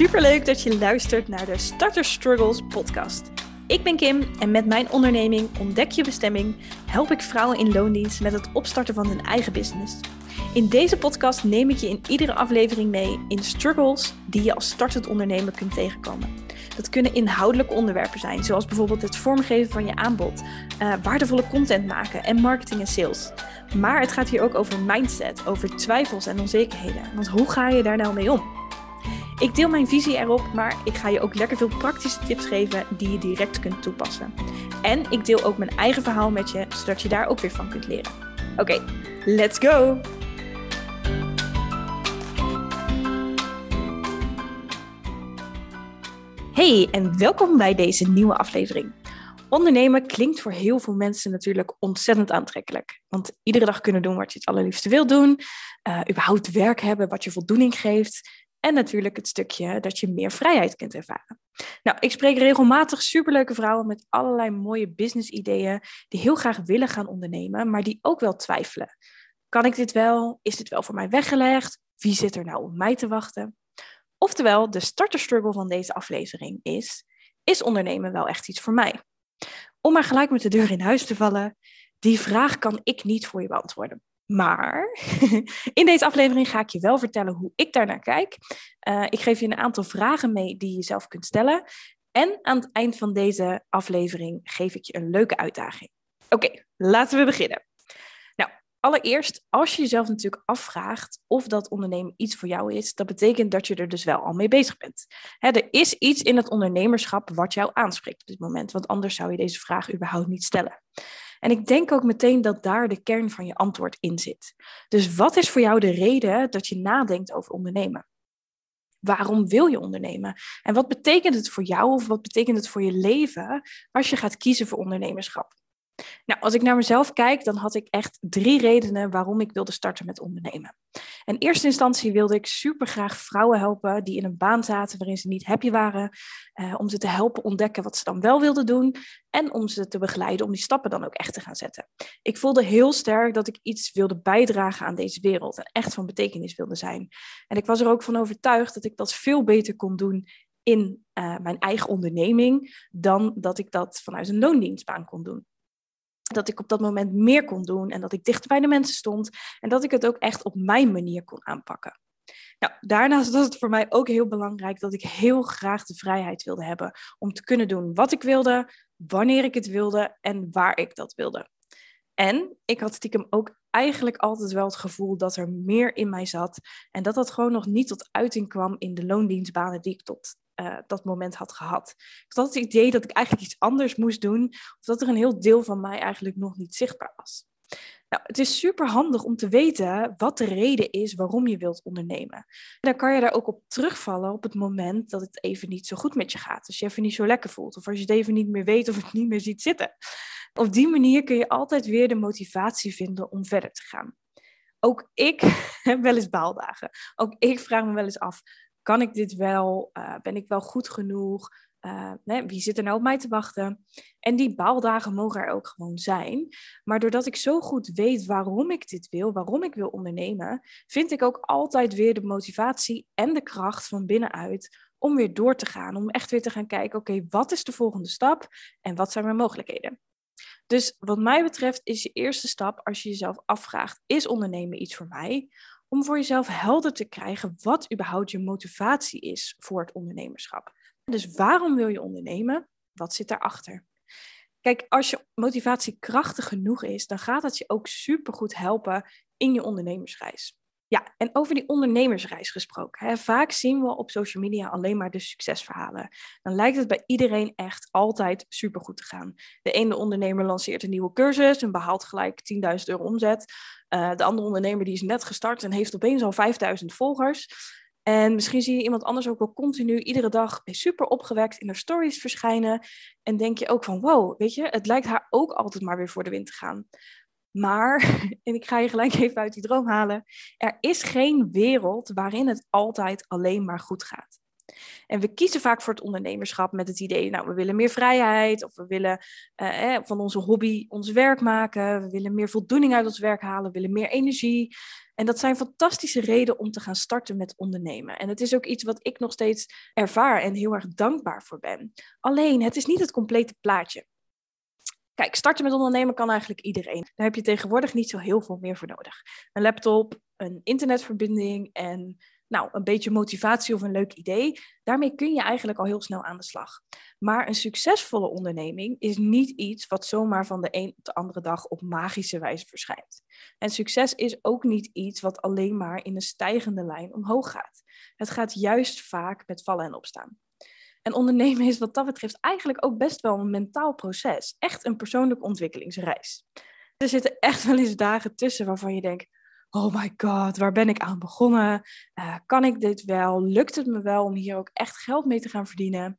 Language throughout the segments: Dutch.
Superleuk dat je luistert naar de Starter Struggles podcast. Ik ben Kim en met mijn onderneming Ontdek je bestemming help ik vrouwen in loondienst met het opstarten van hun eigen business. In deze podcast neem ik je in iedere aflevering mee in struggles die je als startend ondernemer kunt tegenkomen. Dat kunnen inhoudelijke onderwerpen zijn, zoals bijvoorbeeld het vormgeven van je aanbod, uh, waardevolle content maken en marketing en sales. Maar het gaat hier ook over mindset, over twijfels en onzekerheden. Want hoe ga je daar nou mee om? Ik deel mijn visie erop, maar ik ga je ook lekker veel praktische tips geven die je direct kunt toepassen. En ik deel ook mijn eigen verhaal met je, zodat je daar ook weer van kunt leren. Oké, let's go! Hey en welkom bij deze nieuwe aflevering. Ondernemen klinkt voor heel veel mensen natuurlijk ontzettend aantrekkelijk. Want iedere dag kunnen doen wat je het allerliefste wilt doen. Uh, überhaupt werk hebben wat je voldoening geeft. En natuurlijk het stukje dat je meer vrijheid kunt ervaren. Nou, ik spreek regelmatig superleuke vrouwen met allerlei mooie business-ideeën. Die heel graag willen gaan ondernemen, maar die ook wel twijfelen. Kan ik dit wel? Is dit wel voor mij weggelegd? Wie zit er nou op mij te wachten? Oftewel, de starterstruggle van deze aflevering is: is ondernemen wel echt iets voor mij? Om maar gelijk met de deur in huis te vallen, die vraag kan ik niet voor je beantwoorden. Maar in deze aflevering ga ik je wel vertellen hoe ik daar naar kijk. Uh, ik geef je een aantal vragen mee die je zelf kunt stellen. En aan het eind van deze aflevering geef ik je een leuke uitdaging. Oké, laten we beginnen. Nou, allereerst, als je jezelf natuurlijk afvraagt of dat ondernemen iets voor jou is, dat betekent dat je er dus wel al mee bezig bent. Hè, er is iets in het ondernemerschap wat jou aanspreekt op dit moment, want anders zou je deze vraag überhaupt niet stellen. En ik denk ook meteen dat daar de kern van je antwoord in zit. Dus wat is voor jou de reden dat je nadenkt over ondernemen? Waarom wil je ondernemen? En wat betekent het voor jou of wat betekent het voor je leven als je gaat kiezen voor ondernemerschap? Nou, als ik naar mezelf kijk, dan had ik echt drie redenen waarom ik wilde starten met ondernemen. In eerste instantie wilde ik super graag vrouwen helpen die in een baan zaten waarin ze niet happy waren, eh, om ze te helpen ontdekken wat ze dan wel wilden doen en om ze te begeleiden om die stappen dan ook echt te gaan zetten. Ik voelde heel sterk dat ik iets wilde bijdragen aan deze wereld en echt van betekenis wilde zijn. En ik was er ook van overtuigd dat ik dat veel beter kon doen in uh, mijn eigen onderneming dan dat ik dat vanuit een loondienstbaan kon doen dat ik op dat moment meer kon doen en dat ik dichter bij de mensen stond en dat ik het ook echt op mijn manier kon aanpakken. Nou, daarnaast was het voor mij ook heel belangrijk dat ik heel graag de vrijheid wilde hebben om te kunnen doen wat ik wilde, wanneer ik het wilde en waar ik dat wilde. En ik had stiekem ook eigenlijk altijd wel het gevoel dat er meer in mij zat en dat dat gewoon nog niet tot uiting kwam in de loondienstbanen die ik tot uh, dat moment had gehad. Ik had het idee dat ik eigenlijk iets anders moest doen, of dat er een heel deel van mij eigenlijk nog niet zichtbaar was. Nou, het is super handig om te weten wat de reden is waarom je wilt ondernemen. dan kan je daar ook op terugvallen op het moment dat het even niet zo goed met je gaat. Als je even niet zo lekker voelt, of als je het even niet meer weet of het niet meer ziet zitten. Op die manier kun je altijd weer de motivatie vinden om verder te gaan. Ook ik heb wel eens baaldagen. Ook ik vraag me wel eens af: kan ik dit wel? Uh, ben ik wel goed genoeg? Uh, wie zit er nou op mij te wachten? En die baaldagen mogen er ook gewoon zijn. Maar doordat ik zo goed weet waarom ik dit wil, waarom ik wil ondernemen, vind ik ook altijd weer de motivatie en de kracht van binnenuit om weer door te gaan. Om echt weer te gaan kijken, oké, wat is de volgende stap en wat zijn mijn mogelijkheden? Dus wat mij betreft is je eerste stap als je jezelf afvraagt, is ondernemen iets voor mij? om voor jezelf helder te krijgen wat überhaupt je motivatie is voor het ondernemerschap. Dus waarom wil je ondernemen? Wat zit daarachter? Kijk, als je motivatie krachtig genoeg is, dan gaat het je ook supergoed helpen in je ondernemersreis. Ja, en over die ondernemersreis gesproken. Hè, vaak zien we op social media alleen maar de succesverhalen. Dan lijkt het bij iedereen echt altijd supergoed te gaan. De ene ondernemer lanceert een nieuwe cursus en behaalt gelijk 10.000 euro omzet. Uh, de andere ondernemer die is net gestart en heeft opeens al 5.000 volgers. En misschien zie je iemand anders ook wel continu iedere dag super opgewekt in haar stories verschijnen. En denk je ook van wow, weet je, het lijkt haar ook altijd maar weer voor de wind te gaan. Maar, en ik ga je gelijk even uit die droom halen, er is geen wereld waarin het altijd alleen maar goed gaat. En we kiezen vaak voor het ondernemerschap met het idee, nou, we willen meer vrijheid of we willen eh, van onze hobby ons werk maken, we willen meer voldoening uit ons werk halen, we willen meer energie. En dat zijn fantastische redenen om te gaan starten met ondernemen. En het is ook iets wat ik nog steeds ervaar en heel erg dankbaar voor ben. Alleen, het is niet het complete plaatje. Kijk, starten met ondernemen kan eigenlijk iedereen. Daar heb je tegenwoordig niet zo heel veel meer voor nodig. Een laptop, een internetverbinding en nou, een beetje motivatie of een leuk idee. Daarmee kun je eigenlijk al heel snel aan de slag. Maar een succesvolle onderneming is niet iets wat zomaar van de een op de andere dag op magische wijze verschijnt. En succes is ook niet iets wat alleen maar in een stijgende lijn omhoog gaat. Het gaat juist vaak met vallen en opstaan. En ondernemen is wat dat betreft eigenlijk ook best wel een mentaal proces. Echt een persoonlijke ontwikkelingsreis. Er zitten echt wel eens dagen tussen waarvan je denkt: oh my god, waar ben ik aan begonnen? Uh, kan ik dit wel? Lukt het me wel om hier ook echt geld mee te gaan verdienen?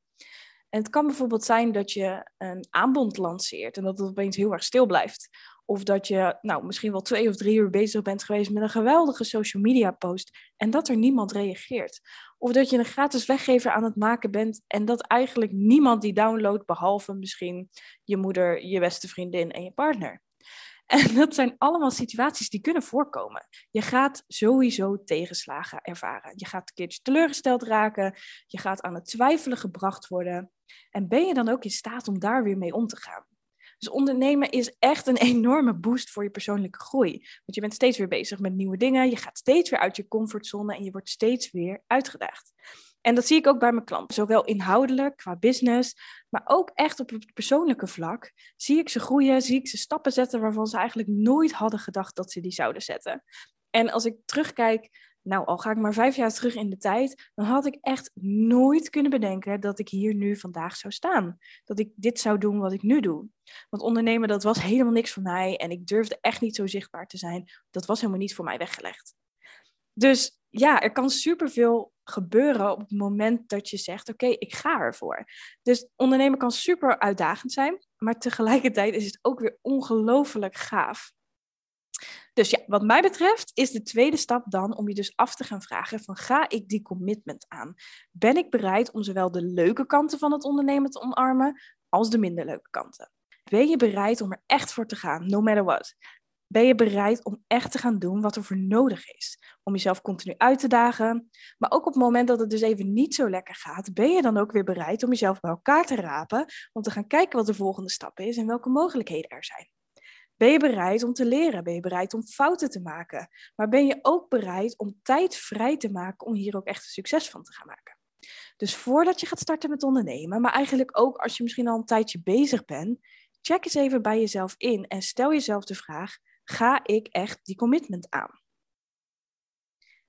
En het kan bijvoorbeeld zijn dat je een aanbod lanceert en dat het opeens heel erg stil blijft. Of dat je nou, misschien wel twee of drie uur bezig bent geweest met een geweldige social media post en dat er niemand reageert. Of dat je een gratis weggever aan het maken bent en dat eigenlijk niemand die downloadt, behalve misschien je moeder, je beste vriendin en je partner. En dat zijn allemaal situaties die kunnen voorkomen. Je gaat sowieso tegenslagen ervaren. Je gaat een keertje teleurgesteld raken. Je gaat aan het twijfelen gebracht worden. En ben je dan ook in staat om daar weer mee om te gaan? Dus ondernemen is echt een enorme boost voor je persoonlijke groei. Want je bent steeds weer bezig met nieuwe dingen. Je gaat steeds weer uit je comfortzone en je wordt steeds weer uitgedaagd. En dat zie ik ook bij mijn klanten, zowel inhoudelijk qua business, maar ook echt op het persoonlijke vlak. Zie ik ze groeien, zie ik ze stappen zetten waarvan ze eigenlijk nooit hadden gedacht dat ze die zouden zetten. En als ik terugkijk, nou al ga ik maar vijf jaar terug in de tijd, dan had ik echt nooit kunnen bedenken dat ik hier nu vandaag zou staan. Dat ik dit zou doen wat ik nu doe. Want ondernemen, dat was helemaal niks voor mij en ik durfde echt niet zo zichtbaar te zijn. Dat was helemaal niet voor mij weggelegd. Dus ja, er kan superveel gebeuren op het moment dat je zegt: Oké, ik ga ervoor. Dus ondernemen kan super uitdagend zijn, maar tegelijkertijd is het ook weer ongelooflijk gaaf. Dus ja, wat mij betreft is de tweede stap dan om je dus af te gaan vragen van ga ik die commitment aan? Ben ik bereid om zowel de leuke kanten van het ondernemen te omarmen als de minder leuke kanten? Ben je bereid om er echt voor te gaan, no matter what? Ben je bereid om echt te gaan doen wat er voor nodig is? Om jezelf continu uit te dagen. Maar ook op het moment dat het dus even niet zo lekker gaat, ben je dan ook weer bereid om jezelf bij elkaar te rapen. Om te gaan kijken wat de volgende stap is en welke mogelijkheden er zijn. Ben je bereid om te leren? Ben je bereid om fouten te maken? Maar ben je ook bereid om tijd vrij te maken om hier ook echt succes van te gaan maken? Dus voordat je gaat starten met ondernemen, maar eigenlijk ook als je misschien al een tijdje bezig bent, check eens even bij jezelf in en stel jezelf de vraag: ga ik echt die commitment aan?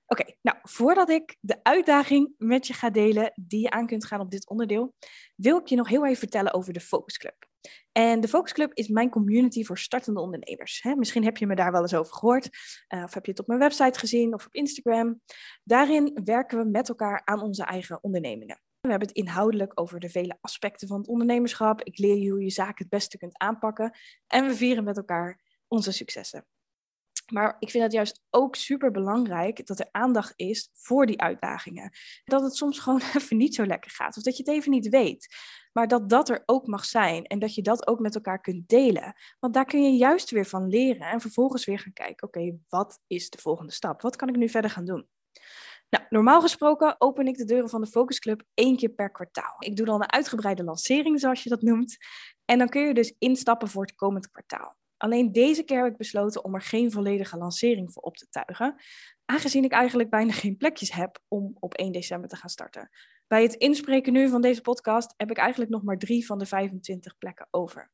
Oké, nou, voordat ik de uitdaging met je ga delen die je aan kunt gaan op dit onderdeel, wil ik je nog heel even vertellen over de Focus Club. En de Focus Club is mijn community voor startende ondernemers. misschien heb je me daar wel eens over gehoord, uh, of heb je het op mijn website gezien of op Instagram. Daarin werken we met elkaar aan onze eigen ondernemingen. We hebben het inhoudelijk over de vele aspecten van het ondernemerschap. Ik leer je hoe je zaken het beste kunt aanpakken. En we vieren met elkaar onze successen. Maar ik vind het juist ook super belangrijk dat er aandacht is voor die uitdagingen. Dat het soms gewoon even niet zo lekker gaat of dat je het even niet weet. Maar dat dat er ook mag zijn en dat je dat ook met elkaar kunt delen. Want daar kun je juist weer van leren en vervolgens weer gaan kijken: oké, wat is de volgende stap? Wat kan ik nu verder gaan doen? Nou, normaal gesproken open ik de deuren van de Focus Club één keer per kwartaal. Ik doe dan een uitgebreide lancering, zoals je dat noemt. En dan kun je dus instappen voor het komend kwartaal. Alleen deze keer heb ik besloten om er geen volledige lancering voor op te tuigen, aangezien ik eigenlijk bijna geen plekjes heb om op 1 december te gaan starten. Bij het inspreken nu van deze podcast heb ik eigenlijk nog maar drie van de 25 plekken over.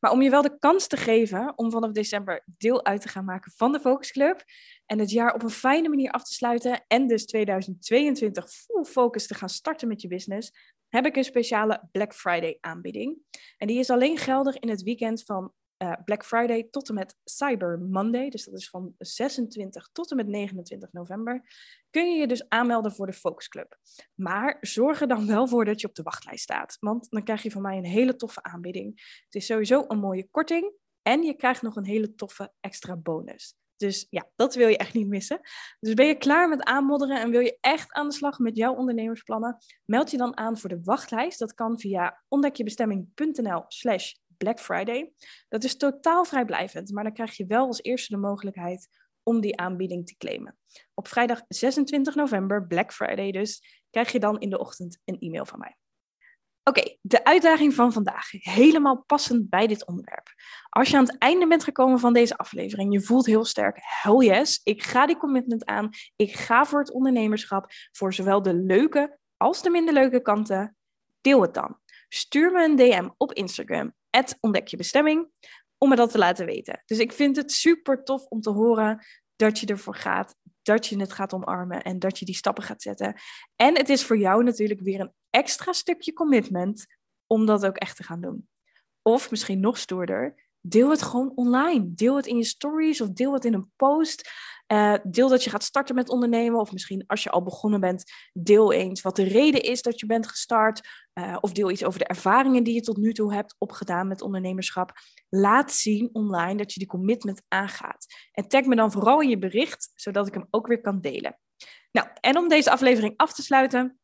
Maar om je wel de kans te geven om vanaf december deel uit te gaan maken van de Focus Club en het jaar op een fijne manier af te sluiten en dus 2022 full focus te gaan starten met je business, heb ik een speciale Black Friday aanbieding. En die is alleen geldig in het weekend van uh, Black Friday tot en met Cyber Monday, dus dat is van 26 tot en met 29 november, kun je je dus aanmelden voor de Focus Club. Maar zorg er dan wel voor dat je op de wachtlijst staat, want dan krijg je van mij een hele toffe aanbieding. Het is sowieso een mooie korting en je krijgt nog een hele toffe extra bonus. Dus ja, dat wil je echt niet missen. Dus ben je klaar met aanmodderen en wil je echt aan de slag met jouw ondernemersplannen? Meld je dan aan voor de wachtlijst. Dat kan via ontdekjebestemming.nl slash Black Friday. Dat is totaal vrijblijvend, maar dan krijg je wel als eerste de mogelijkheid om die aanbieding te claimen. Op vrijdag 26 november, Black Friday dus, krijg je dan in de ochtend een e-mail van mij. Oké, de uitdaging van vandaag. Helemaal passend bij dit onderwerp. Als je aan het einde bent gekomen van deze aflevering, je voelt heel sterk, hell yes, ik ga die commitment aan. Ik ga voor het ondernemerschap, voor zowel de leuke als de minder leuke kanten. Deel het dan. Stuur me een DM op Instagram, ontdekjebestemming, om me dat te laten weten. Dus ik vind het super tof om te horen dat je ervoor gaat, dat je het gaat omarmen en dat je die stappen gaat zetten. En het is voor jou natuurlijk weer een extra stukje commitment om dat ook echt te gaan doen. Of misschien nog stoerder, deel het gewoon online. Deel het in je stories of deel het in een post. Uh, deel dat je gaat starten met ondernemen. Of misschien als je al begonnen bent, deel eens wat de reden is dat je bent gestart. Uh, of deel iets over de ervaringen die je tot nu toe hebt opgedaan met ondernemerschap. Laat zien online dat je die commitment aangaat. En tag me dan vooral in je bericht, zodat ik hem ook weer kan delen. Nou, en om deze aflevering af te sluiten,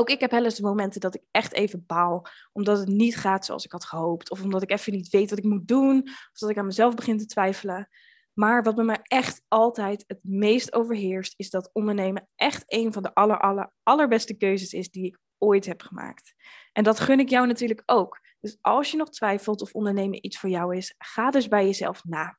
ook ik heb wel eens momenten dat ik echt even baal, omdat het niet gaat zoals ik had gehoopt. Of omdat ik even niet weet wat ik moet doen, of dat ik aan mezelf begin te twijfelen. Maar wat bij mij echt altijd het meest overheerst, is dat ondernemen echt een van de aller, aller, allerbeste keuzes is die ik ooit heb gemaakt. En dat gun ik jou natuurlijk ook. Dus als je nog twijfelt of ondernemen iets voor jou is, ga dus bij jezelf na.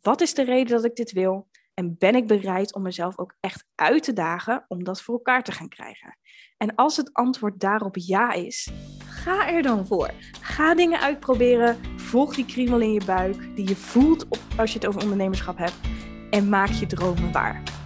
Wat is de reden dat ik dit wil? En ben ik bereid om mezelf ook echt uit te dagen om dat voor elkaar te gaan krijgen? En als het antwoord daarop ja is, ga er dan voor. Ga dingen uitproberen. Volg die kriebel in je buik die je voelt als je het over ondernemerschap hebt. En maak je dromen waar.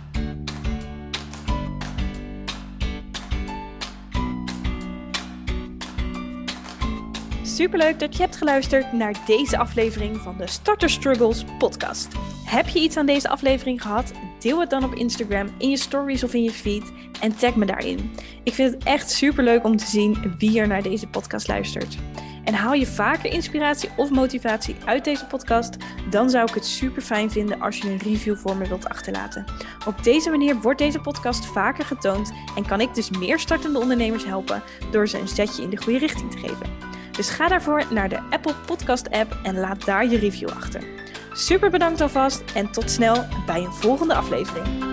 Superleuk dat je hebt geluisterd naar deze aflevering van de Starter Struggles podcast. Heb je iets aan deze aflevering gehad? Deel het dan op Instagram, in je stories of in je feed en tag me daarin. Ik vind het echt superleuk om te zien wie er naar deze podcast luistert. En haal je vaker inspiratie of motivatie uit deze podcast, dan zou ik het super fijn vinden als je een review voor me wilt achterlaten. Op deze manier wordt deze podcast vaker getoond en kan ik dus meer startende ondernemers helpen door ze een zetje in de goede richting te geven. Dus ga daarvoor naar de Apple Podcast app en laat daar je review achter. Super bedankt alvast en tot snel bij een volgende aflevering.